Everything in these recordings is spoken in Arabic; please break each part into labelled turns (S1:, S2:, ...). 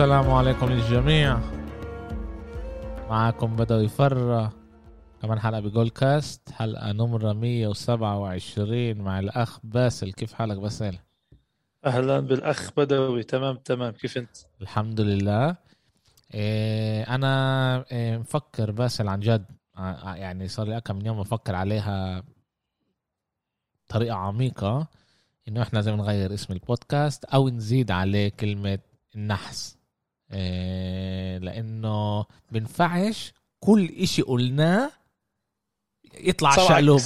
S1: السلام عليكم للجميع. معكم بدوي فرة كمان حلقة بجول كاست حلقة نمرة 127 مع الأخ باسل. كيف حالك باسل؟
S2: أهلا بالأخ بدوي. تمام تمام. كيف أنت؟
S1: الحمد لله. إيه أنا إيه مفكر باسل عن جد. ع- يعني صار لي كم يوم بفكر عليها بطريقة عميقة إنه إحنا لازم نغير اسم البودكاست أو نزيد عليه كلمة النحس إيه لأنه بنفعش كل إشي قلناه يطلع شقلوب.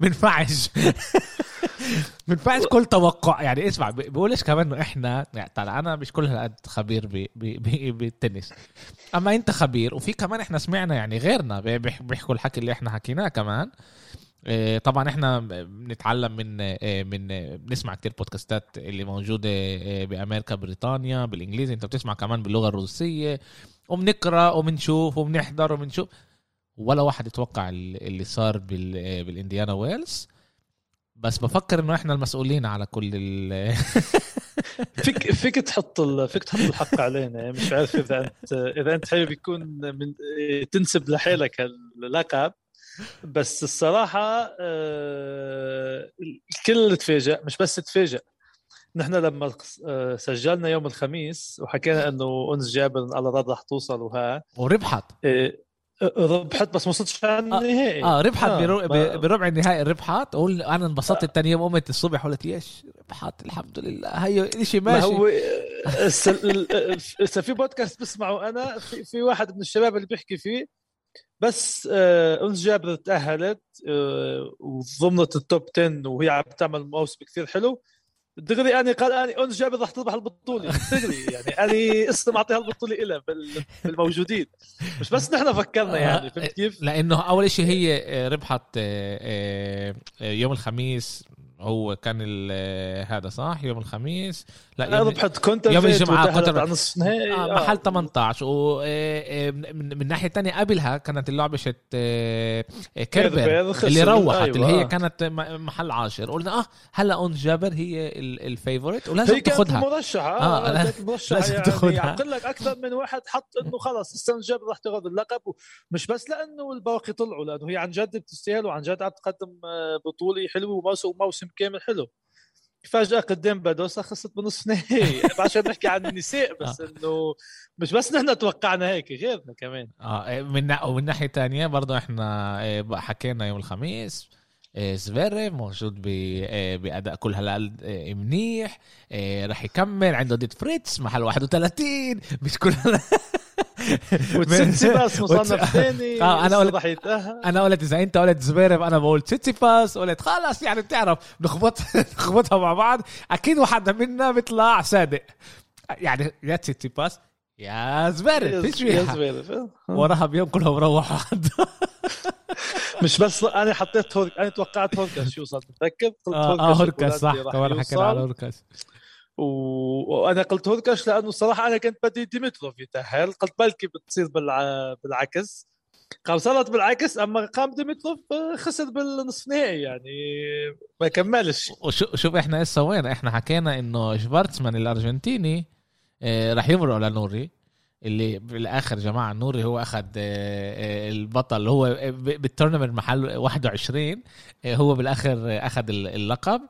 S1: بنفعش بنفعش كل توقع. يعني اسمع بقولش كمان إنه إحنا يعني طلع أنا مش كل هالقد خبير ب- ب- ب- بالتنس. أما أنت خبير وفي كمان إحنا سمعنا يعني غيرنا بي- بيح- بيحكوا الحكي اللي إحنا حكيناه كمان. طبعا إحنا بنتعلم من إيه، من بنسمع كتير بودكاستات اللي موجودة بأمريكا بريطانيا بالإنجليزي. أنت بتسمع كمان باللغة الروسية. وبنقرأ وبنشوف وبنحضر وبنشوف. ولا واحد يتوقع ال- اللي صار بال بالإنديانا ويلز. بس بفكر إنه إحنا المسؤولين على كل ال
S2: فيك فيك تحط. فيك تحط الحق علينا. يعني مش عارف إذا أنت إذا أنت حابب يكون من تنسب لحالك اللقب بس الصراحة آه، الكل تفاجأ مش بس تفاجأ. نحن لما آه، سجلنا يوم الخميس وحكينا إنه أنس جابر على رد رح توصل وها.
S1: وربحت.
S2: إيه، ربحت بس ما وصلتش على النهائي.
S1: آه ربحت
S2: آه،
S1: برو...
S2: ما-
S1: بربع النهائي ربحت. أقول أنا انبسطت الثاني يوم قمت الصبح قلت يش ربحت الحمد لله. هي شيء
S2: ما
S1: ماشي.
S2: هو ال- ال- هسه في بودكاست بسمعه أنا في, في واحد من الشباب اللي بيحكي فيه بس آه انس جابر تاهلت آه وضمنت ال top 10 وهي عم تعمل موسم كثير حلو. دغري أني قال أني انس جابر رح تربح البطولة. دغري يعني أني اسم أعطيها البطولة لها بال- بالموجودين. مش بس نحن فكرنا يعني فهمت كيف؟
S1: لأنه أول شيء هي آه، ربحت آه، آه، آه، يوم الخميس هو كان آه، هذا صح؟ يوم الخميس؟ لا يوم,
S2: ربحت كونتا
S1: يوم
S2: على نصف نهائي.
S1: آه محل 18 ومن من الناحيه الثانية قبلها كانت اللعبة شت آه، آه،
S2: خسر.
S1: اللي روحت
S2: أيوة،
S1: اللي هي
S2: آه.
S1: كانت محل عاشر. قلنا آه هلا أون جابر هي ال- الفيفوريت ولازم
S2: هي
S1: تاخذها آه، آه
S2: كانت المرشحة
S1: لازم
S2: يعني.
S1: تاخدها.
S2: عقل لك أكثر من واحد حط إنه خلص السنة الجاية راح تاخذ اللقب. مش بس لأنه الباقي طلعوا لأنه هي عن جد بتستاهل وعن جد عم تقدم آه، بطولة حلوة وموسم وموسم كامل حلو فجأة قدام بادوسا خسرت بنصف نهائي عشان نحكي عن النساء بس إنه مش بس نحن توقعنا هيك غيرنا كمان.
S1: آه من نا- ومن ناحية تانية برضه إحنا آه، بقى حكينا يوم الخميس آه، زفيرف موجود آه، بأداء كل آه، منيح آه، رح يكمل عنده ضد فريتز محل 31 مش كل هلا-
S2: وتسيتسيباس مصنف ثاني
S1: آه، أنا قلت-
S2: يتأهل
S1: أنا قلت إذا أنت قلت زفيرف أنا بقول تسيتسيباس قلت خلص يعني بتعرف نخبط نخبطها مع بعض أكيد واحد منا بيطلع صادق يعني يا تسيتسيباس يا زفيرف فيش
S2: يا
S1: فيها
S2: آه.
S1: وراها بيوم كلهم روحوا
S2: مش بس أنا حطيت هورك أنا توقعت هوركاس يوصل تتذكر قلت
S1: آه آه، هوركاس صح كمان حكينا على. هوركاس.
S2: وأنا قلت هوركاش لأنه الصراحه أنا كنت بدي ديمتروف يتاهل قلت بلكي بتصير بالع... بالعكس؟ قام صارت بالعكس أما قام ديمتروف خسر بالنصف نهائي يعني ما كملش.
S1: وشو- شوف إحنا إيش سوينا؟ إحنا حكينا إنه شفارتسمان الأرجنتيني آه، رح يمرق لنوري. اللي بالآخر جماعة نوري هو أخذ آه، آه، البطل. هو بالتورنمنت محل 21 آه، هو بالآخر أخذ ال- اللقب.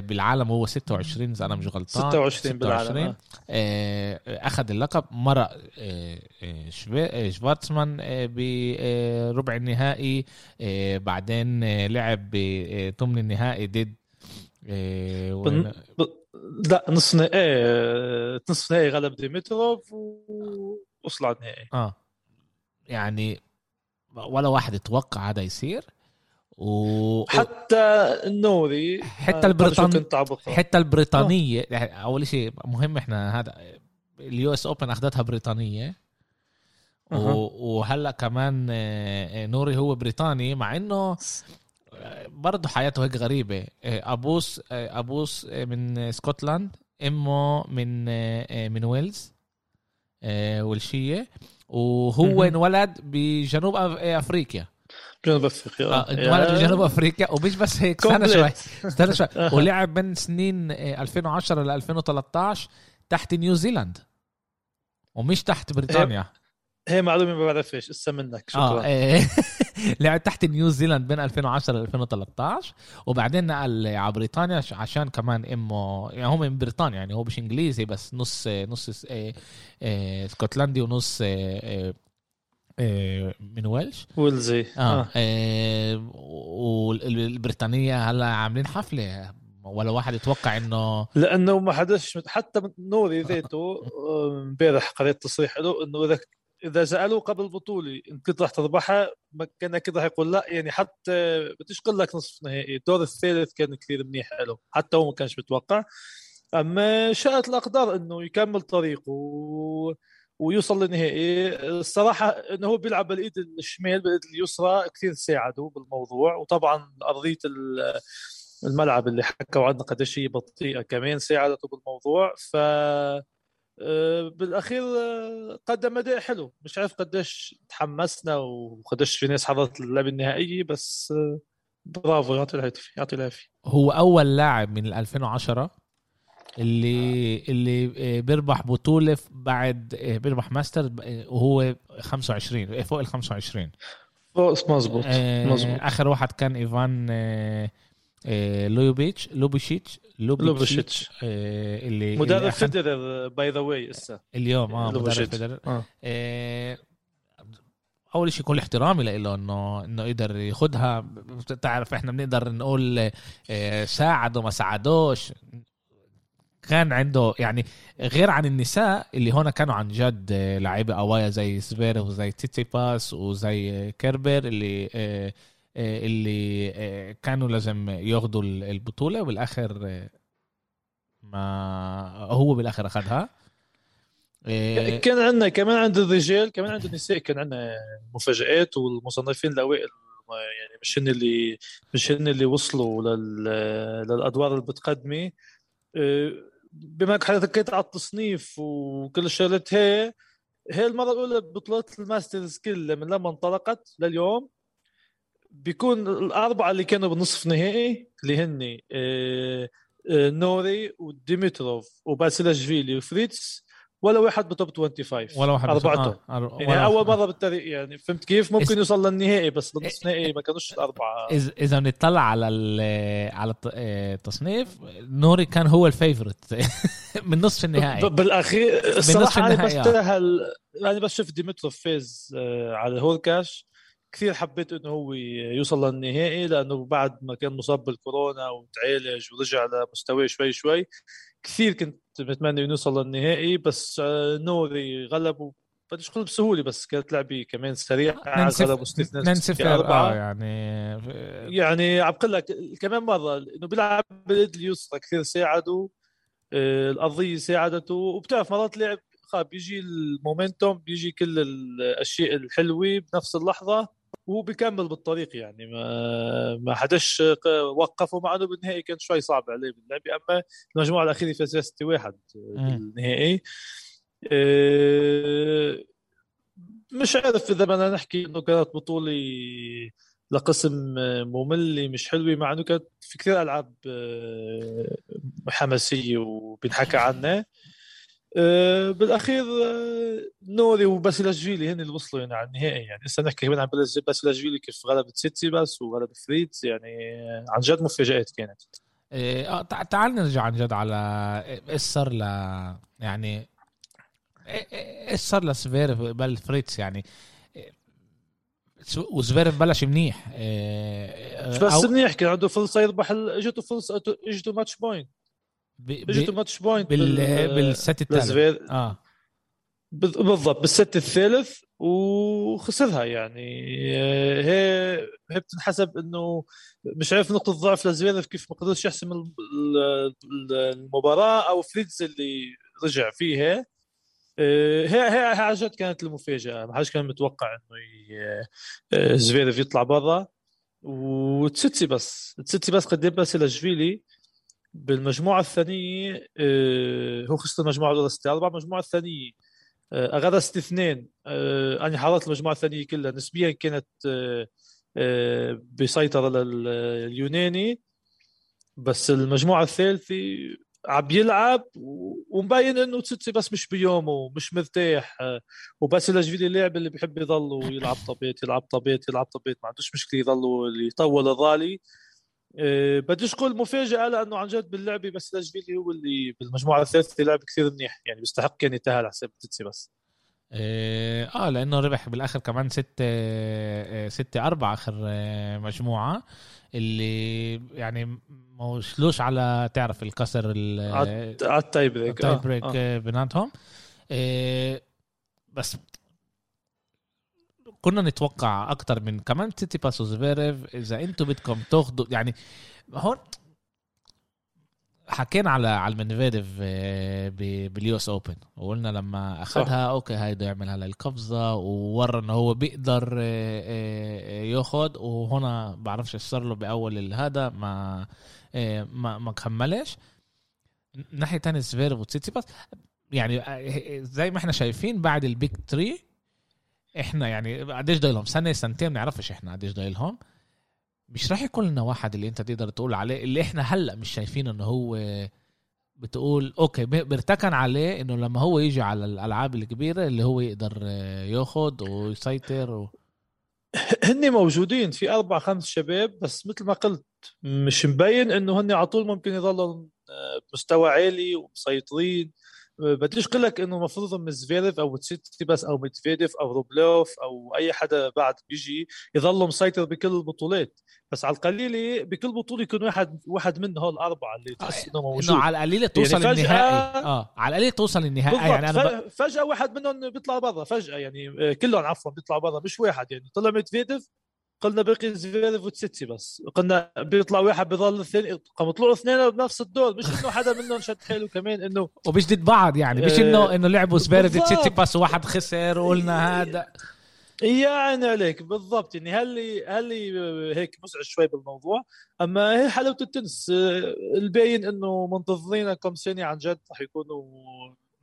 S1: بالعالم هو 26 إذا أنا مش غلطان
S2: 26 بالعالم آه.
S1: آه، أخذ اللقب مرق آه، آه، آه، شفارتسمان آه، بربع النهائي آه، بعدين آه، لعب بثمن النهائي ضد آه، وين-
S2: بن- ب... لا نصف نهائي آه، نصف نهائي غلب ديمتروف ووصل على النهائي
S1: آه. يعني ولا واحد يتوقع هذا يصير. و
S2: حتى النوري
S1: حتى
S2: آه،
S1: البريطان-
S2: شو كنت عم بقرأ.
S1: حتى البريطانية يعني أول شيء مهم إحنا هذا ال US Open أخذتها
S2: بريطانية.
S1: و- وهلأ كمان آه، نوري هو بريطاني مع إنه آه، برضه حياته هيك غريبة أبوس أبوس من اسكتلاند إمه من من ويلز ولشيه وهو. انولد بجنوب أفريقيا
S2: جنوب أفريقيا.
S1: آه، انولد بجنوب أفريقيا ومش بس هيك استنى. شوي. استنى شوي. ولعب من سنين آه، 2010 ل 2013 تحت نيوزيلاند ومش تحت بريطانيا.
S2: هي معلومة ما بعرفش اسا منك شكرا
S1: آه إيه. لعب تحت نيوزيلاند بين 2010 ل 2013 وبعدين نقل على بريطانيا عش- عشان كمان إمه يعني هو من بريطانيا يعني هو مش إنجليزي بس نص نص اسكتلندي ونص إيه إيه إيه من ويلش.
S2: ويلزي. آه,
S1: آه. والبريطانية هلا عاملين حفلة. ولا واحد يتوقع إنه
S2: لأنه ما حدش حتى نوري ذيته آه، امبارح قريت تصريح له إنه إذا إذا سألوه قبل البطوله انت كنت راح تربحها كان أكيد راح يقول لا. يعني حتى بديش أقول لك نصف نهائي الدور الثالث كان كثير منيح له. حتى هو ما كانش متوقع. أما شاءت الأقدار إنه يكمل طريقه. ويوصل للنهائي. الصراحة إنه هو بيلعب بالإيد الشمال بالإيد اليسرى كثير ساعده بالموضوع. وطبعا أرضية ال- الملعب اللي حكوا عنها قديش هي بطيئة كمان ساعدته بالموضوع. ف آه، بالأخير آه، قدم أداء حلو. مش عارف قديش تحمسنا وقديش في ناس حضرت اللعبه النهائيه بس آه، برافو. يعطي العافيه يعطي العافية.
S1: هو أول لاعب من 2010 اللي اللي آه، بيربح بطولة بعد آه، بيربح ماستر آه، وهو 25 آه، فوق ال 25
S2: فوق مزبوط
S1: آه،
S2: مزبوط
S1: آخر واحد كان إيفان آه، آه، لوبيتش لوبيشيتش
S2: لوبوشيتش
S1: آه، اللي
S2: مدرب فيدرر by the way اسا
S1: اليوم آه مدرب. فيدرر.
S2: آه.
S1: آه، أول شيء كل احترامي له إنه إنه قدر ياخدها. بتعرف إحنا بنقدر نقول آه، ساعد وما ساعدوش. كان عنده يعني غير عن النساء اللي هون كانوا عن جد آه، لعيبة قوايا زي زفيرف وزي تسيتسيباس وزي كيربر اللي آه، آه، اللي كانوا لازم ياخدوا ال- البطولة بالاخر آه، ما هو بالآخر أخذها. آه،
S2: كان عندنا كمان عند الرجال كمان عند النساء كان عندنا مفاجآت والمصنفين الأوائل يعني مش هن اللي مش هن اللي وصلوا لل... للأدوار اللي بتقدمي أه، بما إنك حكيت على التصنيف وكل الشغلات هي هي المرة الأولى ببطولات الماسترز كلها من لما انطلقت لليوم. بيكون الأربعة اللي كانوا بالنصف نهائي اللي هن أه، أه، نوري وديمتروف وباسيلاشفيلي وفريتز ولا واحد ب top 25
S1: ولا واحد
S2: اربعتهم
S1: آه، أر-
S2: يعني
S1: ولا-
S2: أول مرة بالتاريخ يعني فهمت كيف؟ ممكن
S1: اس-
S2: يوصل للنهائي بس بالنصف نهائي ما كانوش الاربعه
S1: اذا إذا بنطلع على ال- على الت- آه، التصنيف نوري كان هو ال favorite من نصف النهائي.
S2: ب- بالأخير الصراحه أنا
S1: النهائي،.
S2: بستاهل أنا بس شفت ديمتروف فاز آه، على هوركاش كثير حبيت إنه هو يوصل للنهائي لأنه بعد ما كان مصاب بالكورونا وتعالج ورجع لمستواه شوي شوي. كثير كنت متمنى إنه يوصل للنهائي بس آه، نوري غلبه بديش أقول بسهولة بس كانت لعبة كمان سريعة
S1: غلبه
S2: ستة ثنين
S1: ستة
S2: أربعة.
S1: آه يعني.
S2: يعني عم بقول لك كمان مرة إنه بيلعب باليد اليسرى كثير ساعده آه، الأرضية ساعدته وبتعرف مرات لعب خاب بيجي المومنتوم بيجي كل الأشياء الحلوة بنفس اللحظة. وبيكمل بالطريق يعني ما ما حدش وقفه مع إنه بالنهائي كان شوي صعب عليه باللعبه أما المجموعة الأخيرة فاز 6 1 بالنهائي. آه، مش عارف إذا بدنا نحكي إنه كانت بطولة لقسم مملة مش حلوة مع إنه كانت في كثير ألعاب آه، حماسية وبنحكى عنها. آه، بالاخير آه، نوري وباسيلاشفيلي هن اللي وصلوا يعني على النهائي يعني. لسه نحكي كمان عن باسيلاشفيلي كيف غلب تسيتسيباس وغلب فريتز يعني آه، عن جد مفاجآت كانت.
S1: آه تع- تعال نرجع عن جد على إيش صار ل يعني إيش صار لزفيرف بل فريتز يعني؟ وزفيرف بلش منيح
S2: مش بس منيح كان عنده فرصة يربح اجته فرصة اجته match
S1: point
S2: اجته
S1: match
S2: point بال
S1: بال set الثالث. آه.
S2: بال- بالضبط بال set الثالث وخسرها يعني. هي هي بتنحسب إنه مش عارف نقطة ضعف لزفيرف كيف ما قدرش يحسم ال- ال- المباراة أو فريتز اللي رجع فيها. آه، هي هي جد كانت المفاجأة. ما حدش كان متوقع إنه آه، زفيرف يطلع برا. وتسيتسيباس تسيتسيباس قدام باسيلاشفيلي بالمجموعة الثانية آه، هو خسر المجموعة الأولى 6 4 المجموعة الثانية آه، أخذها 6 2 أنا حضرت المجموعة الثانية كلها؟ نسبيا كانت آه، آه، بسيطرة لليوناني بس المجموعة الثالثة عم يلعب ومبين إنه تسيتسيباس مش بيومه مش مرتاح وبس لجفيلي اللاعب اللي بيحب يضل يلعب طبيت يلعب طبيت يلعب طبيت ما عندوش مشكلة يضل يطول الرالي. أه بديش أقول مفاجأة لأنه عن جد باللعبة بس لجفيلي هو اللي بالمجموعة الثالثة لعب كثير منيح يعني بيستحق كان ينتهي على حساب تسيتسي بس
S1: آه, آه، لأنه ربح بالآخر كمان ستة ستة أربعة آخر آه، مجموعة اللي يعني ما وصلوش على تعرف الكسر
S2: على ال tie
S1: break ال tie break آه. آه. بيناتهم آه بس كنا نتوقع أكتر من كمان تسيتسيباس وزفيريف إذا أنتم بدكم تاخذوا يعني هون حكينا على على ميدفيديف آه، بال US Open وقلنا لما اخذها okay هاي بده يعمل على القفزه وورى إنه هو بيقدر آه، آه، ياخذ وهنا بعرفش إيش صار له بأول هذا ما ما ما كملش. ناحية ثانية زفيرف وتسيتسيباس يعني زي ما إحنا شايفين بعد ال Big Three إحنا يعني قديش ضايلهم؟ سنة سنتين بنعرفش إحنا قديش ضايلهم. مش راح يكون لنا واحد اللي أنت تقدر تقول عليه اللي إحنا هلأ مش شايفين إنه هو بتقول okay بيرتكن عليه إنه لما هو يجي على الألعاب الكبيرة اللي هو يقدر ياخذ ويسيطر و...
S2: هن موجودين في أربع خمس شباب بس مثل ما قلت مش مبين إنه هن على طول ممكن يضلوا بمستوى عالي ومسيطرين. بديش أقول لك إنه المفروض من زفيرف أو تسيتسيباس أو ميدفيديف أو روبلوف أو أي حدا بعد بيجي يضل مسيطر بكل البطولات. بس على القليله بكل بطولة يكون واحد واحد من هول الأربعة اللي تحس إنه موجود.
S1: انه على القليله توصل يعني النهائي. آه على القليله توصل النهائي. يعني
S2: أنا ب... فجأة واحد منهم بيطلع برا فجأة يعني آه، كلهم عفوا بيطلعوا برا مش واحد يعني. طلع ميدفيديف قلنا بقي زفيرف وتسيتسيباس. قلنا بيطلع واحد بيضل اثنين قاموا طلعوا اثنين بنفس الدور. مش إنه حدا منهم شد حيله كمان إنه
S1: وبيجدد بعض يعني. مش انه آه، إنه لعبوا زفيرف وتسيتسيباس وواحد خسر وقلنا هذا.
S2: يعني عليك بالضبط. يعني هل هل هيك مزعج شوي بالموضوع. أما هي حلاوة التنس. الباين إنه منتظرين كم سنه عن جد رح يكونوا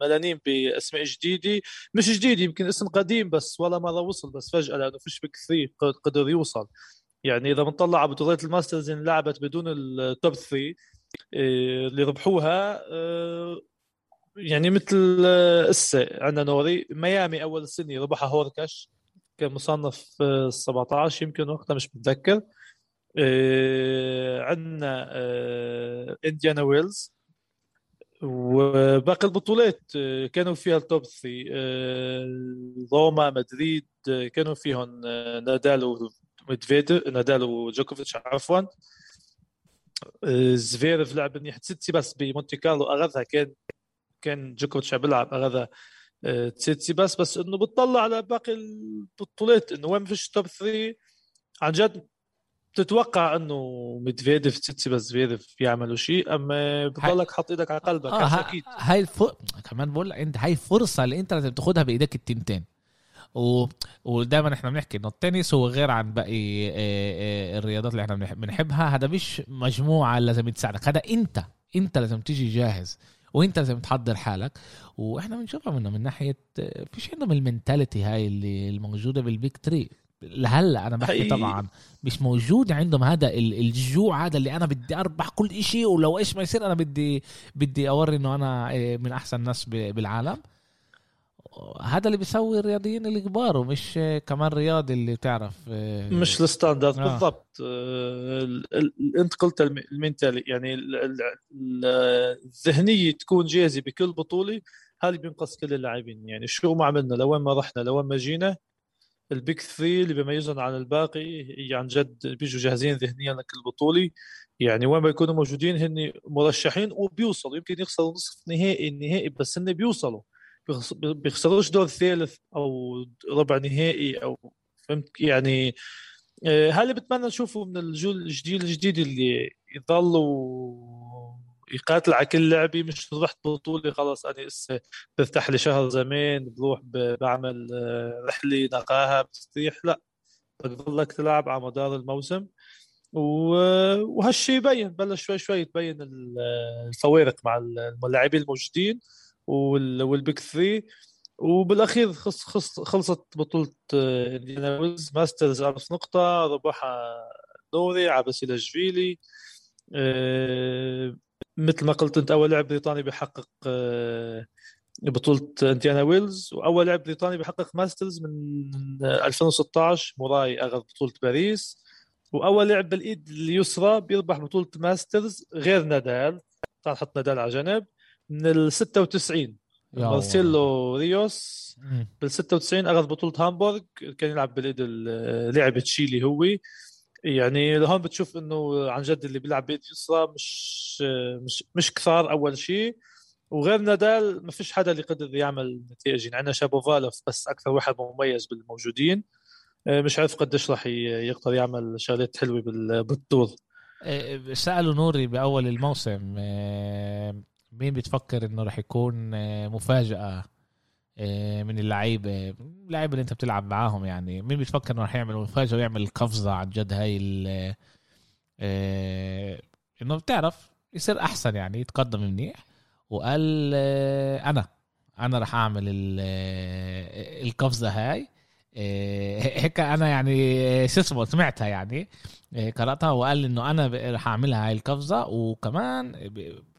S2: ملانين بأسماء جديدة. مش جديد يمكن اسم قديم بس ولا مره وصل بس فجأة لأنه فيش Big Three قدر يوصل. يعني إذا بنطلع على بطولات ال Masters اللي لعبت بدون ال top three آه، اللي ربحوها آه، يعني مثل إسا عندنا نوري ميامي أول سنة ربحها هوركاش كان مصنف 17 يمكن وقتها مش متذكر. آه، عندنا آه، انديانا ويلز وباقي البطولات آه، كانوا فيها ال top 3 روما مدريد كانوا فيهم نادال وميدفيديف نادال وجوكوفيتش عفوا. زفيرف لعب منيح تسيتسيباس بمونتي كارلو اخذها كان كان جوكوفيتش عم بيلعب اخذها تسيتسيباس بس إنه بتطلع على باقي البطولات إنه وين فيش top 3 عن جد بتتوقع إنه ميدفيديف تسيتسيباس زفيريف يعملوا شيء اما بتضلك حاط إيدك على قلبك؟ آه أكيد.
S1: هاي الف... كمان بقول أنت هاي فرصة اللي انت لازم تاخذها بايديك التنتين. و... ودائما إحنا بنحكي إنه التنس هو غير عن باقي آه، آه، الرياضات اللي إحنا بنحبها. هذا مش مجموعة لازم تساعدك. هذا أنت أنت لازم تيجي جاهز وأنت لازم تحضر حالك. وإحنا بنشوفها منه من ناحية فيش عندهم ال mentality هاي اللي الموجودة بال Big Three. لهلا أنا بحكي طبعا مش موجود عندهم هذا الجوع هذا اللي أنا بدي أربح كل إشي ولو إيش ما يصير أنا بدي بدي أوري إنه أنا إيه، من أحسن الناس بالعالم. هذا اللي بيسوي الرياضيين الكبار ومش كمان رياضي اللي بتعرف
S2: آه، مش ال standard آه. بالضبط. آه، أنت قلت ال mentality يعني الذهنية تكون جاهزة بكل بطولة هذا بينقص كل اللاعبين. يعني شو ما عملنا لوين ما رحنا لوين ما جينا البيك ثري اللي بيميزهم عن الباقي عن جد بيجوا جاهزين ذهنيا لكل بطولة. يعني وين ما يكونوا موجودين هن مرشحين وبيوصلوا. يمكن يخسروا نصف نهائي النهائي بس هن بيوصلوا. بيخسروش دور ثالث أو ربع نهائي أو فهمت؟ يعني آه، هل بتمنى نشوفه من الجيل الجديد اللي يضلوا يقاتل على كل لعبه مش رحت بطولة خلاص أنا هسه برتاح لي شهر زمان بروح بعمل آه، رحلة نقاهة بستريح لا بتضلك تلعب على مدار الموسم. وهالشيء يبين بلش شوي شوي تبين الفوارق مع اللاعبين الموجودين وال Big 3 وبالأخير خلص خلص خلصت بطولة انديانا ويلز Masters 1000 نقطة ربحها نوري على باسيلاشفيلي مثل ما قلت أنت أول لاعب بريطاني بيحقق آه، بطولة إنديانا ويلز وأول لاعب بريطاني بيحقق Masters من 2016 موراي أخذ بطولة باريس وأول لاعب بالإيد اليسرى بيربح بطولة Masters غير نادال تعال حط نادال على جنب من ال 96 مارسيلو ريوس بال 96 أخذ بطولة هامبورغ كان يلعب بالإيد لعب تشيلي هو. يعني هون بتشوف إنه عن جد اللي بيلعب بايد يسرى مش مش مش كثار أول شيء وغير نادال ما فيش حدا اللي قدر يعمل نتائج. يعني عندنا شابوفالوف بس أكثر واحد مميز بالموجودين. آه، مش عارف قديش راح يقدر يعمل شغلات حلوة بالطول.
S1: آه، سألوا نوري بأول الموسم آه، مين بتفكر إنه راح يكون مفاجأة؟ من اللعيبة اللعيبة اللي انت بتلعب معاهم يعني. مين بتفكر انه راح يعمل مفاجاه ويعمل قفزة عن جد هاي إنه بتعرف يصير أحسن يعني يتقدم منيح. وقال أنا أنا راح أعمل القفزة هاي. هيك أنا يعني شو اسمه سمعتها يعني قرأتها وقال إنه أنا راح أعملها هاي القفزة. وكمان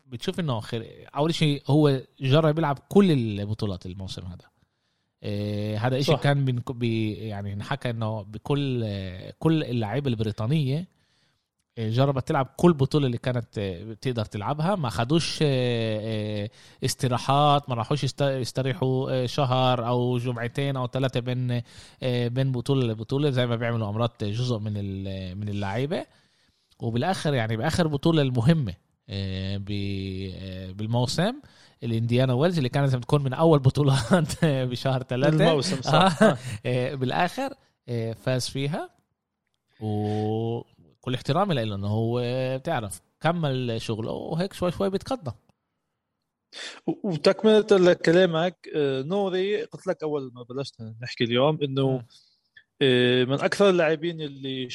S1: بتشوف إنه خير أول شيء هو جرب يلعب كل البطولات الموسم هذا. هذا شيء كان بي يعني انحكى إنه بكل كل اللعيبة البريطانية جربت تلعب كل بطولة اللي كانت بتقدر تلعبها. ما خدوش آه، استراحات ما راحوش يستريحوا شهر أو جمعتين أو ثلاثة بين بين بطولة لبطولة زي ما بيعملوا امرات جزء من من اللعيبة. وبالآخر يعني بآخر بطولة المهمة بالموسم الإنديانا ويلز اللي كانت تكون من أول بطولات بشهر ثلاثة.
S2: الموسم صح.
S1: بالآخر فاز فيها. و كل احترامي له انه هو بتعرف كمل شغله وهيك شوي شوي بيتقدم.
S2: وتكملة لكلامك آه، نوري قلت لك أول ما بلشنا نحكي اليوم إنه آه، من أكثر اللاعبين اللي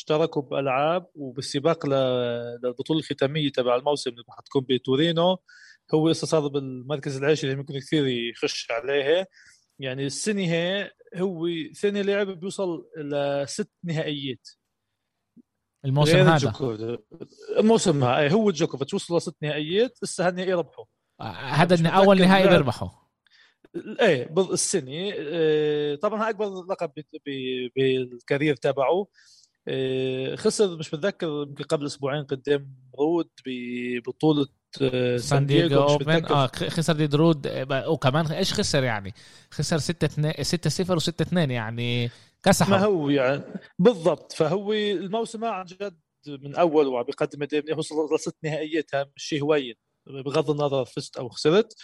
S2: اشتركوا بألعاب وبالسباق للبطولة الختامية تبع الموسم اللي حتكون بتورينو. هو لسه صار بالمركز العاشر اللي ممكن كثير يخش عليها. يعني السنة هي هو ثاني لاعب بيوصل لست نهائيات.
S1: الموسم هذا.
S2: الموسم هذا. هو جوكوفيتش وصل لست نهائيات. لسه هالنهائي ربحوا
S1: هذا اول نهائي بيربحه
S2: إيه السنة إيه طبعا أكبر لقب بال career تبعه. إيه خسر مش متذكر يمكن قبل أسبوعين قدام رود ببطوله
S1: آه، سان دييغو Open. آه خسر ضد رود آه، وكمان إيش خسر يعني؟ خسر 6 2 6 0 و6 2 يعني كسحه
S2: ما هو يعني بالضبط. فهو الموسم عن جد من أول وبيقدم اداء وصل لست نهائياتها مش شيء هوين بغض النظر فزت أو خسرت.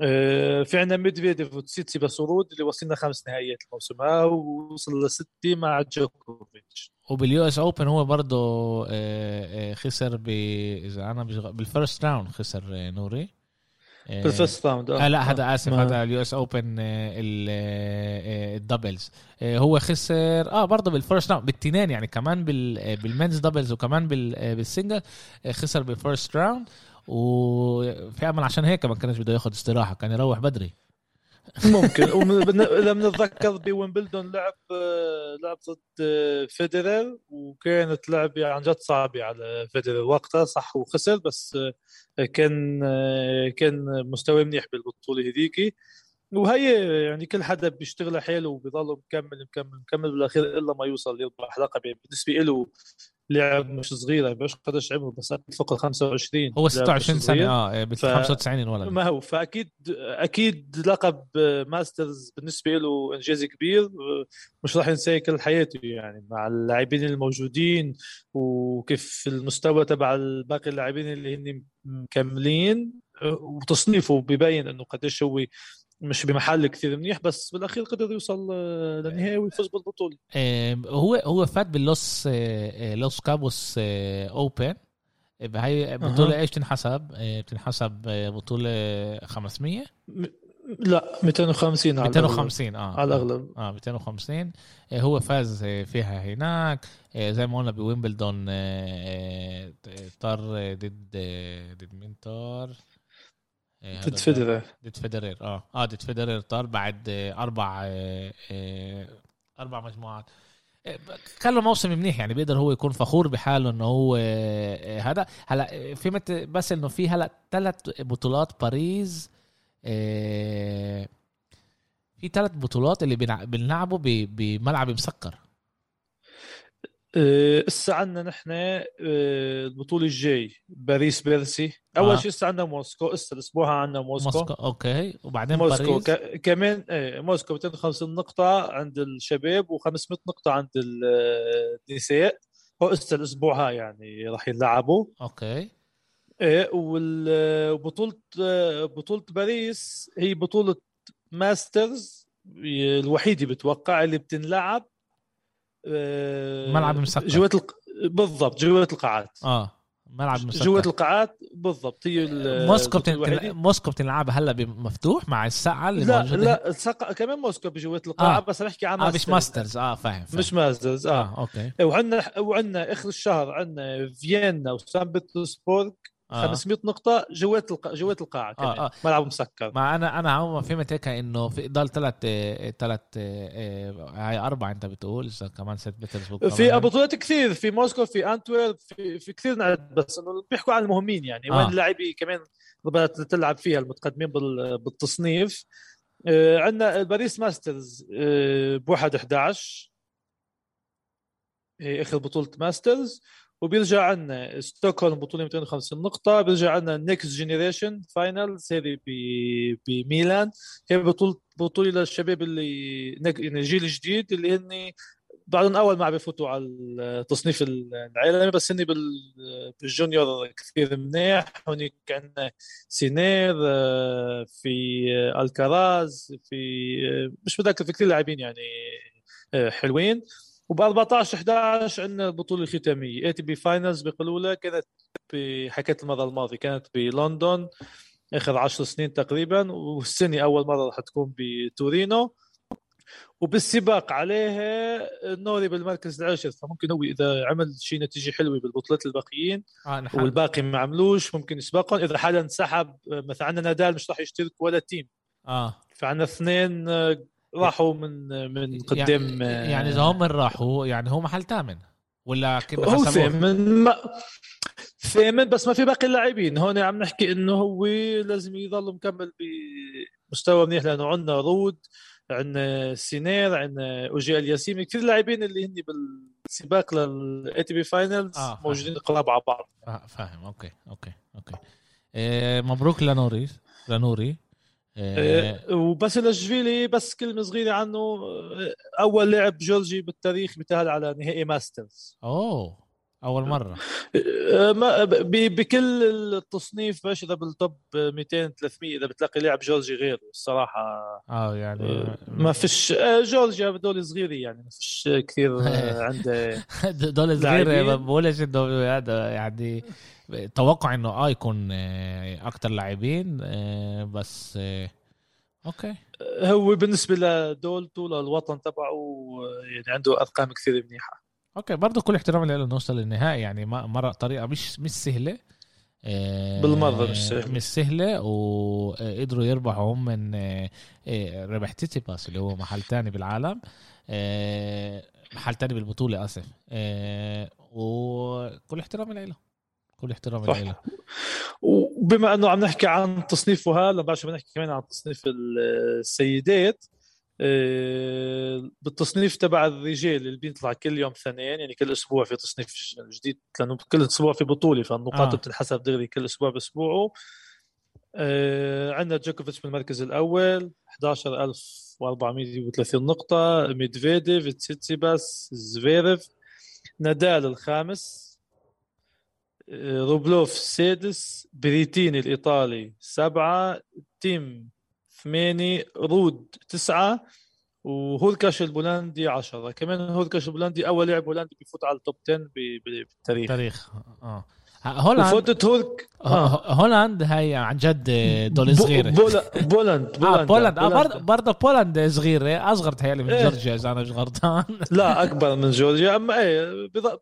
S2: آه، في عندنا ميدفيديف وتسيتسيباس ورود اللي وصلنا خمس نهائيات الموسم ووصل لستة مع جوكوفيتش.
S1: وبال US Open هو برضه آه، آه، خسر ب إذا أنا بال first round خسر نوري.
S2: بال first round
S1: آه. لا هذا آسف هذا ال US Open ال doubles هو خسر آه برضه بال first round بالتنين يعني كمان بال men's doubles وكمان بال single خسر بال first round وفي أمل عشان هيك ما كانش بده ياخذ استراحة كان يروح بدري.
S2: ممكن. إذا بنتذكر بويمبلدون لعب لعب ضد فيدرر وكانت لعبه عن جد صعبة على فيدرر وقتها صح وخسر بس كان كان مستوى منيح بالبطولة هذيك. وهي يعني كل حدا بيشتغل حاله وبيضل مكمل مكمل مكمل بالأخير إلا ما يوصل يربح لقب يعني بالنسبة له لعب مش صغيرة مش قديش عمره بس فوق ال 25
S1: هو 26 سنة آه ب 95 الولد
S2: ما هو فأكيد أكيد لقب ماسترز بالنسبة له إنجاز كبير مش راح ينساه كل حياته يعني مع اللاعبين الموجودين وكيف المستوى تبع باقي اللاعبين اللي هن مكملين وتصنيفه ببين إنه قديش هو مش بمحل كثير منيح بس بالأخير قدر يوصل آه، للنهائي ويفوز بالبطولة.
S1: هو هو فات باللوس آه، آه، لوس كابوس أوبن. هاي بطولة أه. إيش تنحسب؟ بتنحسب بطولة 500
S2: لا 250
S1: على 250 آه.
S2: على الأغلب.
S1: آه 250 هو فاز فيها هناك. زي ما قلنا بويمبلدون طار ضد ضد مين طار؟
S2: ضد فيدرر.
S1: ضد فيدرر آه. آه ضد فيدرر طار بعد أربع آه، أربع مجموعات. كان له موسم منيح يعني بيقدر هو يكون فخور بحاله إنه هو آه، هذا. هلا فهمت بس إنه في هلا ثلاث بطولات باريس آه، في ثلاث بطولات اللي بنلعبوا بملعب مسكر.
S2: هسه عندنا نحن البطولة الجاي باريس بيرسي. أول آه. شيء هسه عندنا موسكو هسه الأسبوع عندنا موسكو.
S1: موسكو okay. وبعدين
S2: موسكو باريس؟ ك... كمان إيه موسكو 250 نقطه عند الشباب و500 نقطة عند النساء. هو هسه الأسبوع هاي يعني راح يلعبوا.
S1: okay.
S2: إيه وبطولة بطولة باريس هي بطولة ماسترز الوحيدة بتوقع اللي بتنلعب.
S1: ملعب مسكر
S2: جوات الق... بالضبط جوات القاعات.
S1: آه ملعب مسكر
S2: جوات القاعات بالضبط هي
S1: موسكو بتن... موسكو بتلعبها هلا مفتوح مع الساعة اللي
S2: لا موجودة. لا السقا كمان موسكو بجوات القاعة آه. بس نحكي عن
S1: آه مش ماسترز. آه فاهم, فاهم.
S2: مش ماسترز آه,
S1: آه okay.
S2: وعندنا وعندنا آخر الشهر عندنا فيينا وسان بطرسبورغ. آه. 500 نقطة جوات الق... جوات القاعة كمان آه. آه. ملعب مسكر
S1: ما أنا أنا عموما فهمت هيك إنه في ضل ثلاث ثلاث هاي أربعة أنت بتقول كمان سنت بيترسبورغ
S2: في بطولات كثير في موسكو في انتورب في في كثير نعد بس إنه بيحكوا عن المهمين يعني آه. وين اللاعبين كمان بدها تلعب فيها المتقدمين بالتصنيف آه عندنا باريس ماسترز آه بواحد 11 هي آخر بطولة ماسترز وبيرجع عندنا ستوكهولم بطولة 250 نقطة بيرجع عندنا Next Generation Finals هذه بميلان هي بطوله بطولة للشباب اللي يعني جيل جديد اللي هن بعدهم أول ما بيفوتوا على التصنيف العالمي بس هن بال junior كثير منيح. هونيك عندنا سينير في ألكاراز في مش متذكر في كثير لاعبين يعني حلوين. وب 14 11 عندنا البطولة الختامية. ATP Finals بقلوله كانت حكيت المرة الماضية كانت بلندن آخر 10 سنين تقريبا والسنة أول مرة راح تكون بتورينو. وبالسباق عليها النوري بالمركز العاشر. فممكن هو إذا عمل شيء نتيجة حلوة بالبطولات الباقيين آه والباقي ما عملوش ممكن يسبقهم. إذا حدا انسحب مثلا عندنا نادال مش راح يشترك ولا تيم.
S1: آه.
S2: فعندنا اثنين راحوا من من قدام
S1: يعني, يعني إذا هم راحوا يعني هو محل ثامن ولا
S2: كيف هو ثامن ما ثامن بس ما في باقي اللاعبين. هون عم نحكي إنه هو لازم يضل مكمل بمستوى منيح لأنه عندنا رود عندنا سينير عندنا أوجيه ألياسيم. كثير لاعبين اللي هن بالسباق لل ATP Finals آه موجودين قراب على بعض.
S1: آه فاهم. okay okay okay. إيه مبروك لنوري لنوري.
S2: إيه وباسيلاشفيلي بس كلمة صغيرة عنه آه، أول لاعب جورجي بالتاريخ بيتاهل على نهائي ماسترز.
S1: أوه. أول مرة.
S2: آه، ما بكل التصنيف باش إذا بال top 200 300 إذا بتلاقي لاعب جورجي غيره الصراحة.
S1: آه يعني آه،
S2: ما فيش جورجيا دول صغيره يعني ما فيش كثير عنده
S1: دول صغيره بقولش إنه هذا يعني توقع إنه آه يكون أكثر لاعبين بس okay.
S2: هو بالنسبة لدولته للوطن تبعه يعني عنده أرقام كثير منيحة.
S1: okay برضه كل احترام له نوصل للنهائي يعني مرة طريقة مش مش سهلة.
S2: بالمرة مش سهلة.
S1: مش سهلة وقدروا يربحوا هم من ربح تسيتسيباس اللي هو محل تاني بالعالم. محل تاني بالبطولة آسف. وكل احترام له كل احترام له
S2: وبما إنه عم نحكي عن تصنيفه هذا بعد شو بنحكي كمان عن تصنيف السيدات آه، بالتصنيف تبع الرجال اللي بيطلع كل يوم اثنين يعني كل أسبوع في تصنيف جديد لأنه كل أسبوع في بطولة فالنقاط آه. بتنحسب دغري كل أسبوع بأسبوعه آه عندنا جوكوفيتش بالمركز الأول 11430 نقطة ميدفيديف تسيتسيباس زفيرف نادال الخامس روبلوف السادس بيريتيني الإيطالي سبعة تيم ثمانية رود تسعة وهولكاش البولندي عشرة. كمان هولكاش البولندي أول لاعب بولندي بيفوت على ال top 10 بالتاريخ.
S1: تاريخ آه. Holland
S2: فوتت هولك
S1: آه. Holland هاي عن جد دول صغيرة.
S2: Poland Poland
S1: آه Poland آه برضه Poland صغيرة. اصغر تهيألي من إيه. جورجيا إذا أنا مش غلطان.
S2: لا أكبر من جورجيا. أما إيه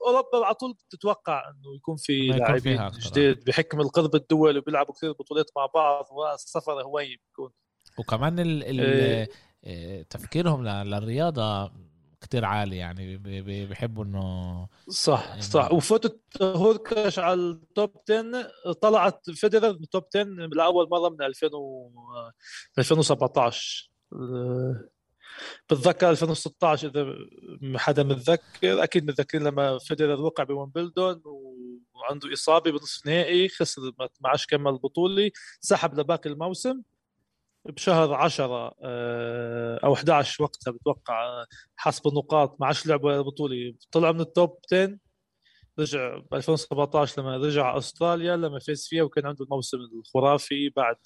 S2: أوروبا على طول بتتوقع إنه يكون في لاعبين جديد بحكم قرب الدول وبيلعبوا كثير بطولات مع بعض والسفر هواي بيكون
S1: وكمان ال ال إيه. آه، تفكيرهم للرياضة كتير عالي يعني بيحبوا إنه
S2: صح يعني صح. وفوتت هوركاش على ال top 10 طلعت فيدرر بال top 10 لأول مرة من 2000 و 2017 بتذكر 2016 إذا حدا متذكر. أكيد متذكرين لما فيدرر وقع بومبلدون وعنده إصابة بنصف نهائي خسر ما عادش كمل البطوله سحب لباقي الموسم. بشهر 10 آه، أو 11 وقتها بتوقع حسب النقاط ما عادش لعب البطولة. طلع من التوب 10 رجع ب 2017 لما رجع أستراليا لما فاز فيها وكان عنده الموسم الخرافي بعد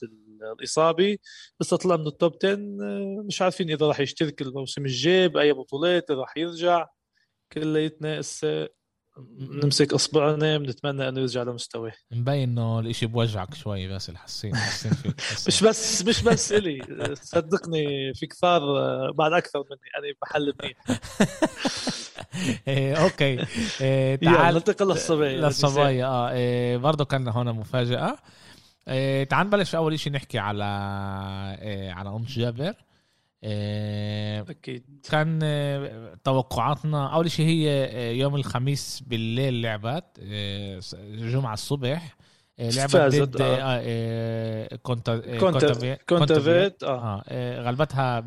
S2: الإصابة. لسه طلع من ال top 10 آه، مش عارفين إذا راح يشترك الموسم الجاي بأي بطولات راح يرجع. كلياتنا هسه نمسك إصبعنا بنتمنى أنه يرجع لمستواه.
S1: مبين إنه الإشي بوجعك شوي بس الحسين حسين فيك
S2: مش بس مش بس إلي. صدقني في كثار بعد أكثر مني. أنا بحل منيح.
S1: إيه okay.
S2: إيه تعال ننتقل للصبايا.
S1: للصبايا. آه إيه برضه كان هون مفاجأة. تعال نبلش أول شيء نحكي على على أنس جابر.
S2: أكيد.
S1: كان آه، توقعاتنا أول شيء هي آه، يوم الخميس بالليل الجمعة الصبح لعبت ضد كونتا
S2: كونتافيت
S1: آه. غلبتها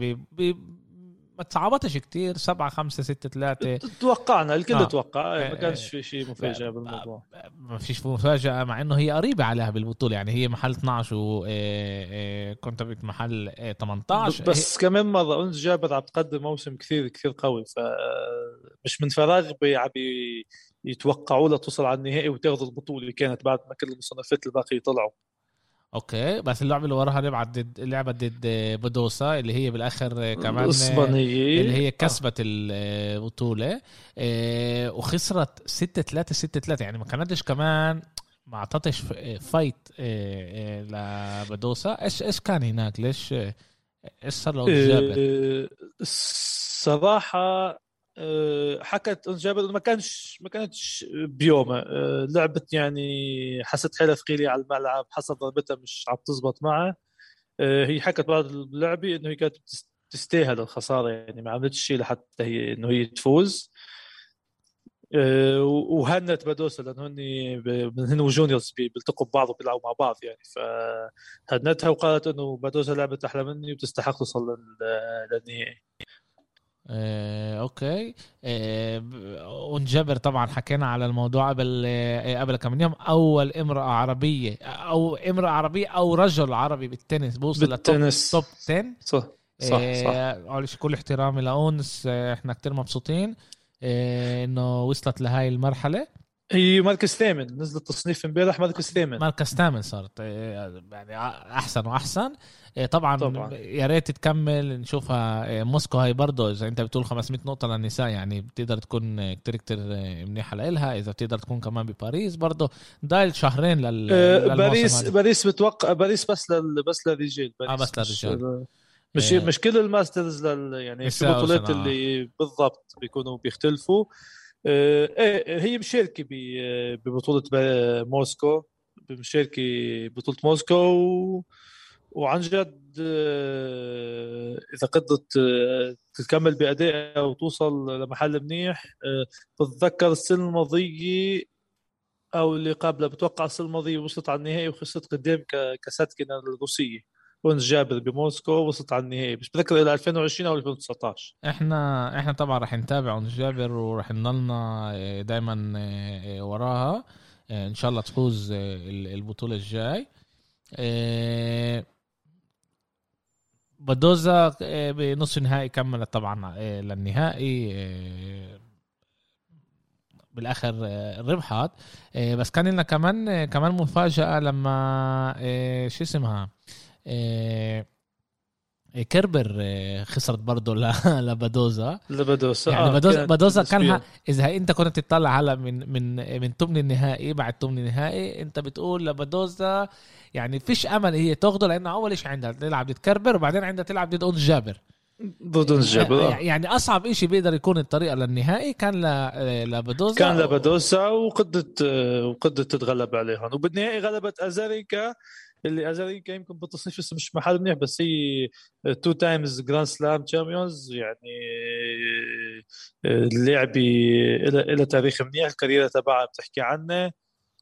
S1: ما تصعبتش كتير. 7 5 6 3
S2: توقعنا الكل آه. توقع. ما كانش في شيء مفاجأة بالموضوع.
S1: ما فيش مفاجأة مع إنه هي قريبة عليها بالبطولة. يعني هي محل 12 وكنت محل 18
S2: بس كمان مرة أنس جابر عم تقدم موسم كثير كثير قوي. فمش من فراغ عم يتوقعوا لها توصل على النهائي وتاخذ البطولة كانت بعد ما كل المصنفات الباقي طلعوا.
S1: أوكي بس اللعبة اللي وراها لعبه ضد لعبه ضد بدوسا اللي هي بالآخر كمان
S2: الإسبانية.
S1: اللي هي كسبت البطولة. آه، وخسرت 6 3 6 3 يعني ما كانتش كمان ما أعطتش فايت آه، آه، لبدوسا إيش إيش كان هناك؟ ليش إيش صار له
S2: الصراحه آه، حكت أنس جابر ما كانش ما كانتش بيومه. آه، لعبت يعني حست حيلها ثقيلة على الملعب حست ضربتها مش عم تزبط معها آه، هي حكت بعد اللعبة إنه هي كانت تستاهل الخسارة يعني ما عملتش شيء لحتى هي إنه هي تفوز. وهنت بادوسا لأنه هن هن و juniors بيلتقوا ببعض وبيلعبوا مع بعض يعني. فهنتها وقالت إنه بادوسا لعبت أحلى مني وبتستحق توصل للنهائي.
S1: آه، okay. آه، ونجبر طبعا حكينا على الموضوع قبل آه، قبل كم يوم. أول امرأة عربية أو امرأة عربية أو رجل عربي بالتنس. بوصل
S2: بالتنس.
S1: top 10
S2: صح صح صح.
S1: شيء كل احترامي لأونس. آه، إحنا كتير مبسوطين. آه، إنه وصلت لهاي المرحلة.
S2: هي مركز ثامن نزلت تصنيف امبارح مركز ثامن
S1: مركز ثامن صارت آه، يعني أحسن وأحسن. آه، طبعا, طبعا. يا ريت تكمل نشوفها آه، موسكو هاي برضه إذا أنت بتقول 500 نقطة للنساء يعني بتقدر تكون كتير كتير منيحة لها إذا بتقدر تكون كمان بباريس برضه ضايل شهرين لل
S2: باريس باريس بتوقع باريس بس لل بس للرجال
S1: آه بس للرجال
S2: مش مش كل ال Masters لل يعني في بطولات اللي بالضبط بيكونوا بيختلفوا. آه، إيه هي مشاركه ببطولة موسكو مشاركه ببطوله موسكو و... وعن جد إذا قدرت تكمل بأدائها وتوصل لمحل منيح بتذكر السنة الماضيه أو اللي قبلها بتوقع السنة الماضيه وصلت على النهائي وخسرت قدام كساتكنا الروسية. ونس جابر بموسكو وصلت على النهائي. مش بتذكر إلى 2020 أو 2019
S1: إحنا إحنا طبعا رح نتابع ونس جابر ورح نضلنا آه، دائما آه، آه، وراها. إن شاء الله تفوز البطولة الجاي. بدوزا بنصف النهائي كملت طبعا للنهائي. بالآخر ربحت. بس كان لنا كمان كمان مفاجأة لما شو اسمها؟ كربر إيه، خسرت برضه لبادوزا
S2: لبادوزا
S1: يعني آه بادوزا, بادوزا كان إذا أنت كنت تطلع هلا من من من ثمن النهائي بعد ثمن النهائي أنت بتقول لبادوزا يعني فيش أمل هي تاخده لأنه أول شيء عندها تلعب ضد كربر وبعدين عندها تلعب ضد أنس جابر.
S2: ضد أنس جابر
S1: آه. يعني أصعب شيء بيقدر يكون الطريقة للنهائي كان لبادوزا
S2: كان لبادوزا وقدرت وقدرت تتغلب عليهم. وبالنهائي غلبت أزاريكا اللي ازارينكا يمكن بالتصنيف مش محل منيح بس هي two times Grand Slam champion يعني اللعبه لها تاريخ منيح ال career تبعها بتحكي عنه.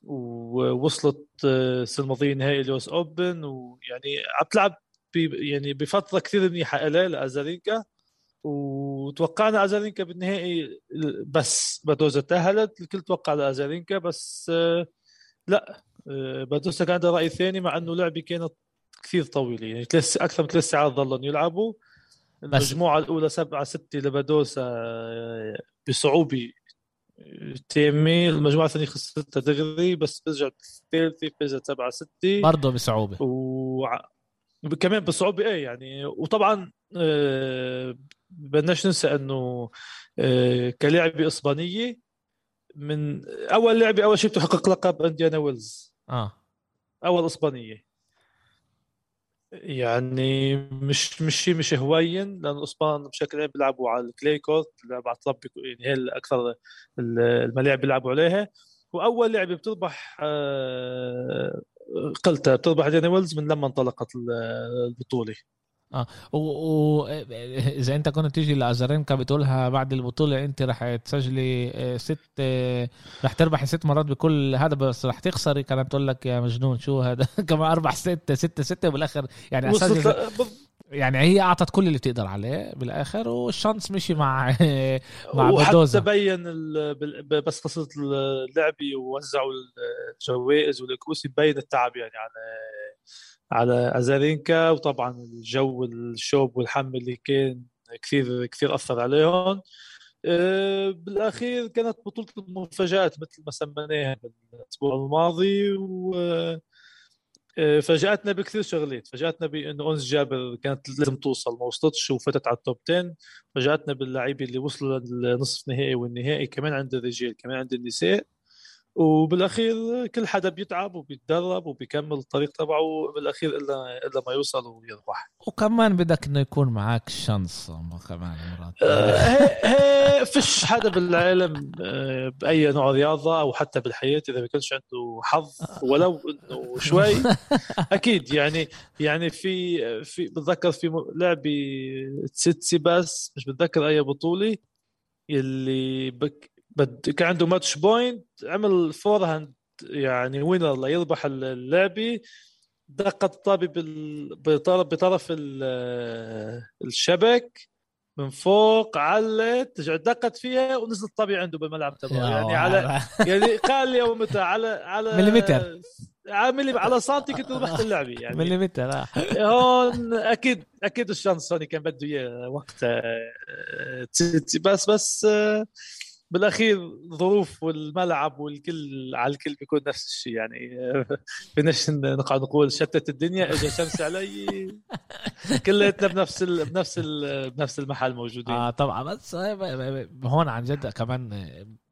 S2: ووصلت السنة الماضية نهائي ال US Open ويعني عم تلعب يعني بفترة كثير منيحة لها لازارينكا وتوقعنا ازارينكا بالنهائي بس بادوزا تأهلت الكل توقع لازارينكا بس لا بادوزا كان عنده رأي ثاني مع أنه لعبه كانت كثير طويله يعني ثلاث أكثر من ثلاث ساعات ظلوا يلعبوا. المجموعة الأولى سبعة ستة لبادوسا بصعوبة تيمي المجموعة الثانية خسرتها دغري بس رجعت الثالثه فازت 7 6
S1: برضه بصعوبة.
S2: و كمان بصعوبة إيه يعني. وطبعا آه بدناش ننسى أنه آه كلاعبة إسبانية من أول لعبة أول شيء بتحقق لقب إنديانا ويلز.
S1: آه.
S2: أول إسبانية. يعني مش مش شيء مش هوين لأن الاسبان بشكل عام بيلعبوا على ال clay court بيلعبوا على التراب يعني هي أكثر الملاعب بيلعبوا عليها. وأول لعبة بتربح آه، قلتها بتربح دينا ويلز من لما انطلقت البطولة.
S1: آه. واذا أنت كنت تيجي لازارينكا بتقولها بعد البطولة أنت رح تسجلي آه، ست آه، رح تربحي ست مرات بكل هذا بس رح تخسري. كانت تقول لك يا مجنون شو هذا؟ كمان أربع ستة ستة ستة بالآخر. يعني أسجل يعني هي أعطت كل اللي بتقدر عليه بالآخر والشانس مشي مع
S2: مع وحتى بين بس قصة اللعبه ووزعوا الجوائز والكوسي بين التعب يعني على على أزارينكا وطبعا الجو الشوب والحم اللي كان كثير كثير أثر عليهم. آه، بالأخير كانت بطولة المفاجآت مثل ما سميناها الأسبوع الماضي و آه، فاجأتنا بكثير شغلات. فاجأتنا بانه انس جابر كانت لازم توصل ما وصلتش وفتت على التوب 10 فاجأتنا باللعيبه اللي وصلوا للنصف نهائي والنهائي كمان عند الرجال كمان عند النساء. وبالاخير كل حدا بيتعب وبيتدرب وبيكمل الطريق تبعه بالاخير إلا إلا ما يوصل ويربح.
S1: وكمان بدك إنه يكون معك شانس كمان
S2: مرات. آه فيش حدا بالعالم آه بأي نوع رياضة أو حتى بالحياة إذا ما كانش عنده حظ ولو إنه شوي. أكيد يعني يعني في في بتذكر في لعبة تسيتسيباس مش بتذكر أي بطولة اللي بك بد كان عنده match point عمل forehand يعني winner ليربح اللعبه دقت الطابه بطرف بطرف الشبك من فوق علت دقت فيها ونزلت الطابه عنده بالملعب تبعه. يعني على يعني قال لي متى؟ على على
S1: مليمتر.
S2: عامل على سنتي كنت ربحت اللعبة يعني.
S1: مليمتر آه.
S2: هون أكيد أكيد الشانس هون كان بده إياه وقتها بس بس بالأخير ظروف والملعب والكل على الكل بيكون نفس الشيء. يعني فيناش نقعد نقول شتت الدنيا اجى شمس علي. كلياتنا بنفس ال بنفس ال بنفس المحل موجودين.
S1: آه طبعا. بس هون عن جد كمان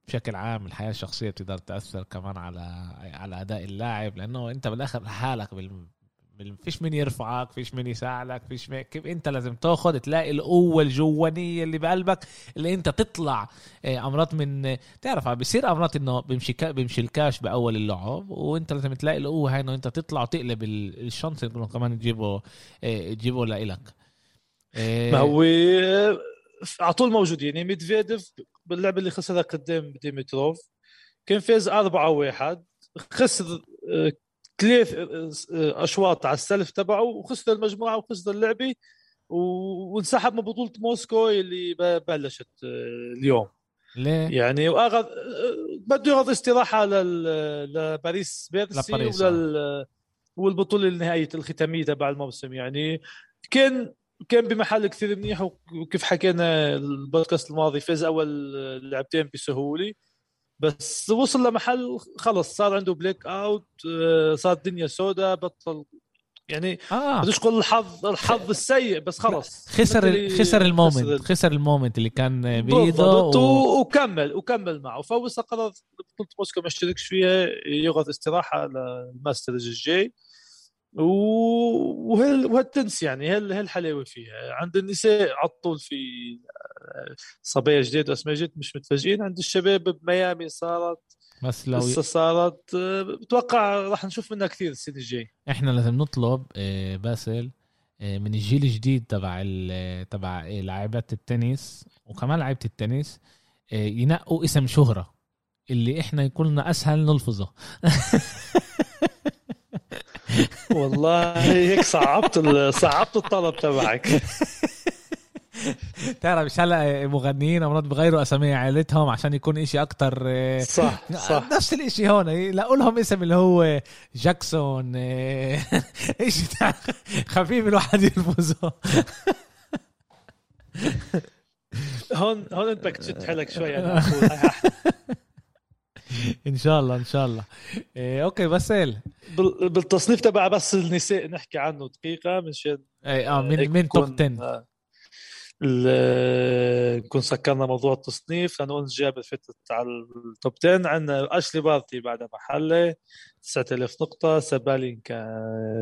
S1: بشكل عام الحياة الشخصية بتقدر تأثر كمان على على أداء اللاعب لأنه أنت بالآخر لحالك فيش مين يرفعك فيش مين يساعدك فيش مين كيف انت لازم تاخذ تلاقي القوة الجوانية اللي بقلبك اللي انت تطلع آه، امرات من تعرف بصير امرات إنه بيمشي بيمشي الكاش بأول اللعب وانت لازم تلاقي القوة هاي إنه انت تطلع وتقلب الشانس انه كمان تجيبه آه، تجيبه لإلك.
S2: ما هو على طول موجود يعني ميدفيديف باللعبه اللي خسرها قدام ديمتروف كان فاز 4 1 خسر آه، ثلاث أشواط على ال serve تبعه وخسر المجموعة وخسر اللعبة وانسحب من بطولة موسكو اللي بلشت آه، اليوم
S1: ليه؟
S2: يعني وأخذ آه، بده ياخذ استراحة لباريس بيرسي ولل آه. والبطولة النهائية الختامية تبع الموسم يعني كان كان بمحل كثير منيح وكيف حكينا البودكاست الماضي فاز أول لعبتين بسهولة بس وصل لمحل خلص صار عنده blackout آه، صار الدنيا سوداء بطل يعني آه. بدوش أقول الحظ الحظ السيء بس خلص.
S1: خسر خسر ال momentum خسر ال momentum اللي كان بايده و...
S2: وكمل وكمل معه. فوصل قرر بطوله موسكو ما اشتركش فيها ياخذ استراحه للماسترز الجاي وهالتنس يعني هالحلاوة فيها. عند النساء على طول في صبايا جديد وأسماء جديد مش متفاجئين. عند الشباب بميامي صارت
S1: بس لو
S2: لسه صارت آه، بتوقع راح نشوف منها كثير السنة الجاي
S1: إحنا لازم نطلب آه، باسل آه، من الجيل الجديد تبع تبع آه، لاعبات التنس وكمان لعيبة التنس آه، ينقوا اسم شهرة اللي إحنا يكون أسهل نلفظه.
S2: والله هيك صعبت صعبت الطلب تبعك.
S1: تعرف مش هلا مغنيين امراض بغيروا أسامي عائلتهم عشان يكون إشي أكتر آه،
S2: صح صح.
S1: نفس الإشي هون يلاقوا لهم اسم اللي هو جاكسون آه، إشي تع- خفيف الواحد يلفظه.
S2: هون هون انت بدك تشد حيلك شوي أنا.
S1: إن شاء الله إن شاء الله. إيه okay باسل.
S2: بال- بالتصنيف تبع بس النساء نحكي عنه دقيقة مشان
S1: إيه آه من من top
S2: نكون-
S1: 10
S2: آه. نكون سكرنا موضوع التصنيف. لأنه انس جابر فتت على ال top 10 عندنا أشلي بارتي بعد محلة 9000 نقطة. سابالينكا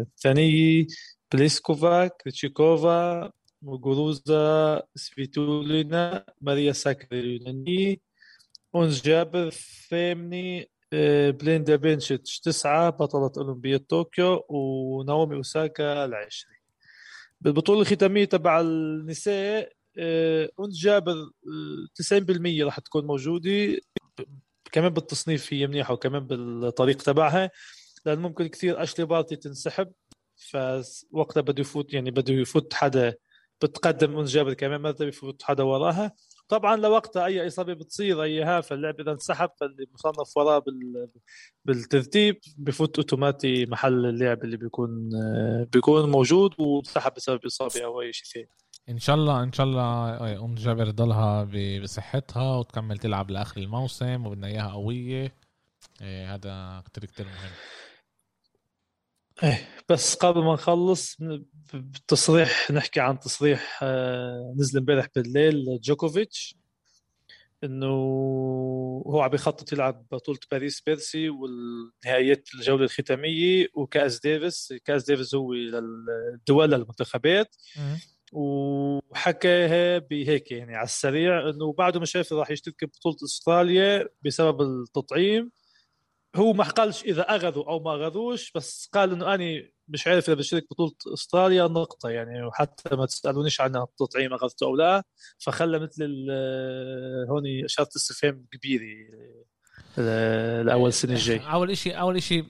S2: الثانية بليسكوفا كريتشيكوفا موغوروزا سفيتولينا ماريا ساكري اليونانية. أنس جابر الثامنة آه، بليندا بنشتش تسعة بطلة أولمبياد طوكيو وناومي أوساكا العشرة بالبطولة الختامية تبع النساء آه، أنس جابر آه، 90% راح تكون موجودة كمان بالتصنيف هي منيحة وكمان بالطريق تبعها لأن ممكن كثير أشلي بارتي تنسحب فوقتها بده يفوت يعني بده يفوت حدا بتقدم أنس جابر كمان ما بده يفوت حدا وراها. طبعا لوقتها أي إصابة بتصير ايها فاللاعب اذا انسحب فاللي مصنف وراه بال... بالترتيب بفوت أوتوماتي محل اللاعب اللي بيكون آه، بيكون موجود وانسحب بسبب إصابة أو أي شيء ثاني.
S1: إن شاء الله إن شاء الله إيه، أنس جابر ضلها بصحتها وتكمل تلعب لآخر الموسم وبدنا إياها قوية. إيه هذا كتير كتير مهم.
S2: إيه بس قبل ما نخلص بالتصريح نحكي عن تصريح آه، نزل امبارح بالليل جوكوفيتش إنه هو عم بيخطط يلعب بطولة باريس بيرسي والنهائيات الجولة الختامية وكأس ديفيس كأس ديفيس هو للدول للمنتخبات وحكاها بهيك يعني على السريع إنه بعده مش شايف راح يشترك ببطولة أستراليا بسبب التطعيم. هو ما قالش إذا أخذوا أو ما أخذوش بس قال إنه أنا مش عارف إذا بشترك بطولة إستراليا نقطة يعني وحتى ما تسألونيش عن التطعيم أخذته أو لا فخلى مثل ال- هون إشارة استفهام كبيرة ل- لأول سنة الجاي.
S1: أول اشي أول إشي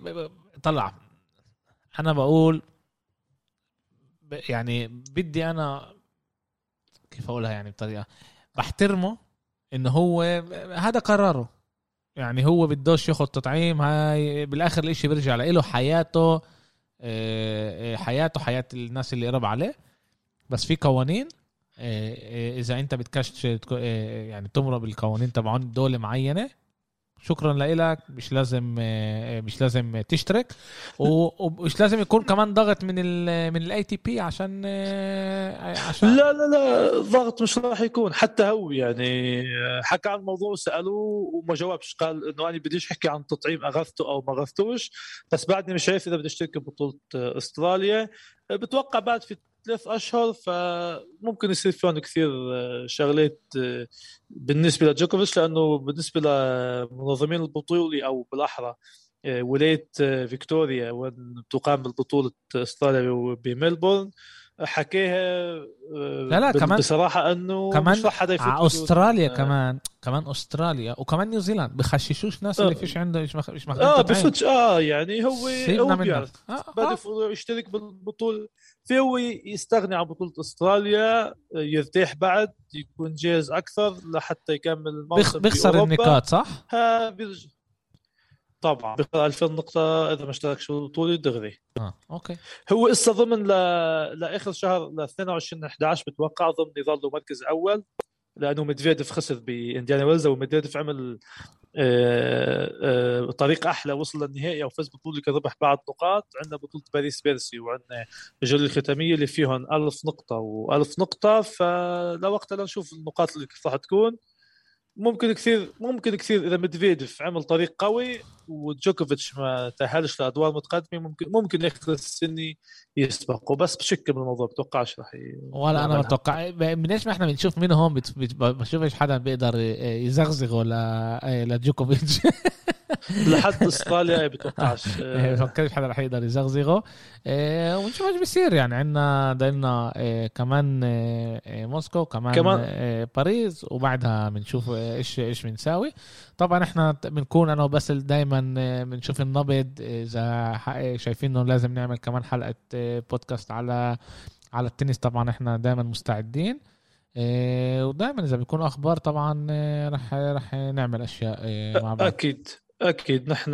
S1: طلع. أنا بقول يعني بدي أنا كيف أقولها يعني بطريقة بحترمه إنه هو هذا قراره. يعني هو بدوش ياخذ تطعيم هاي بالآخر الإشي بيرجع له حياته آه، آه، حياته حياة الناس اللي قرب عليه. بس في قوانين آه، إذا أنت آه، يعني تمرق بالقوانين تبعون دولة معينة شكرا لك مش لازم آه، مش لازم تشترك ومش لازم يكون كمان ضغط من ال من ال ATP عشان آه، عشان
S2: لا لا لا ضغط مش راح يكون. حتى هو يعني حكى عن الموضوع وسألوه وما جاوبش. قال إنه أنا بديش أحكي عن تطعيم أخذته أو ما أخذتوش بس بعدني مش شايف إذا بدي أشترك ببطولة أستراليا. بتوقع بعد في ثلاث أشهر فممكن يصير فيهم كثير شغلات بالنسبة لجوكوفيتش لأنه بالنسبة لمنظمين البطولة أو بالأحرى ولاية فيكتوريا وين تقام بطوله أستراليا بملبورن حكاها
S1: لا لا،
S2: بال-
S1: كمان-
S2: بصراحة إنه
S1: كمان
S2: مش حدا يفوت
S1: على أستراليا
S2: بدون-
S1: كمان كمان أستراليا وكمان نيوزيلاند بخششوش ناس اللي
S2: آه.
S1: فيش عنده مش مخ... مش مخدوم آه.
S2: بفوتش آه يعني هو هو بيعرف
S1: آه
S2: بده
S1: آه.
S2: يشترك بالبطولة في هو يستغني عن بطولة أستراليا يرتاح بعد يكون جاهز أكثر لحتى يكمل. الموسم بأوروبا.
S1: النقاط صح؟
S2: ها بيرجع طبعا. بيخسر 2000 نقطة إذا ما اشتركش بالبطولة دغري.
S1: آه okay.
S2: هو لسه ضمن ل... لآخر شهر ل 22 11 بتوقع ضمن يظل مركز أول لأنه ميدفيديف خسر بإنديانا ويلز وميدفيديف عمل آه، آه، طريق أحلى وصل للنهائي أو فاز بطولة كان ربح بعض نقاط. عندنا بطولة باريس بيرسي وعندنا الجوله الختامية اللي فيهم ألف نقطة و1000 نقطة فلوقتها لنشوف النقاط اللي كيف راح تكون. ممكن كثير ممكن كثير إذا ميدفيديف عمل طريق قوي وجوكوفيتش ما تاهلش لادوار متقدمة ممكن ممكن ياخذ السني يسبقه بس بشك من الموضوع بتوقعش راح.
S1: ولا أنا
S2: يعملها.
S1: بتوقع من إيش ما إحنا بنشوف بت... بت... بشوفش حدا بيقدر يزغزغه ل... لجوكوفيتش
S2: لحد استراليا إيه، بتوقعش
S1: إيه، بفكرش حدا رح يقدر يزغزغه إيه، ونشوف إيش بيصير. يعني عندنا ضلنا كمان موسكو كمان
S2: كمان.
S1: باريس وبعدها بنشوف إيش إيش بنساوي. طبعا إحنا بنكون أنا وباسل دائما بنشوف النبض. إذا شايفين إنه لازم نعمل كمان حلقة بودكاست على على التنس طبعا إحنا دائما مستعدين. ودائما إذا بيكون أخبار طبعا رح رح نعمل أشياء مع بعض.
S2: أكيد. أكيد نحن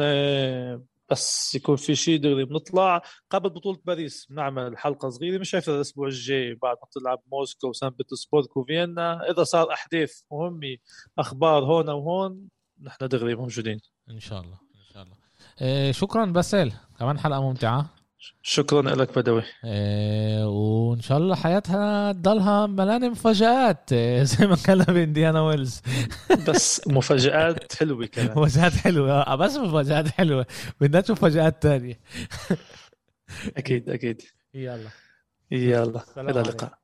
S2: بس يكون في شيء دغري بنطلع. قبل بطولة باريس بنعمل حلقة صغيرة مش عارف الأسبوع الجاي بعد ما تلعب موسكو وسان بطرسبورغ وفيينا. إذا صار أحداث مهمة أخبار هون وهون نحن دغري موجودين.
S1: إن شاء الله إن شاء الله. إيه شكرا باسل. كمان حلقة ممتعة.
S2: شكرا لك بدوي.
S1: إيه وإن شاء الله حياتها تضلها ملانه مفاجآت إيه زي ما كان بانديانا ويلز.
S2: بس مفاجآت حلوة كمان.
S1: مفاجآت حلوة. آه، بس مفاجآت حلوة. بدنا نشوف مفاجآت تانية.
S2: أكيد أكيد.
S1: يلا.
S2: يلا
S1: عليكم.
S2: اللقاء.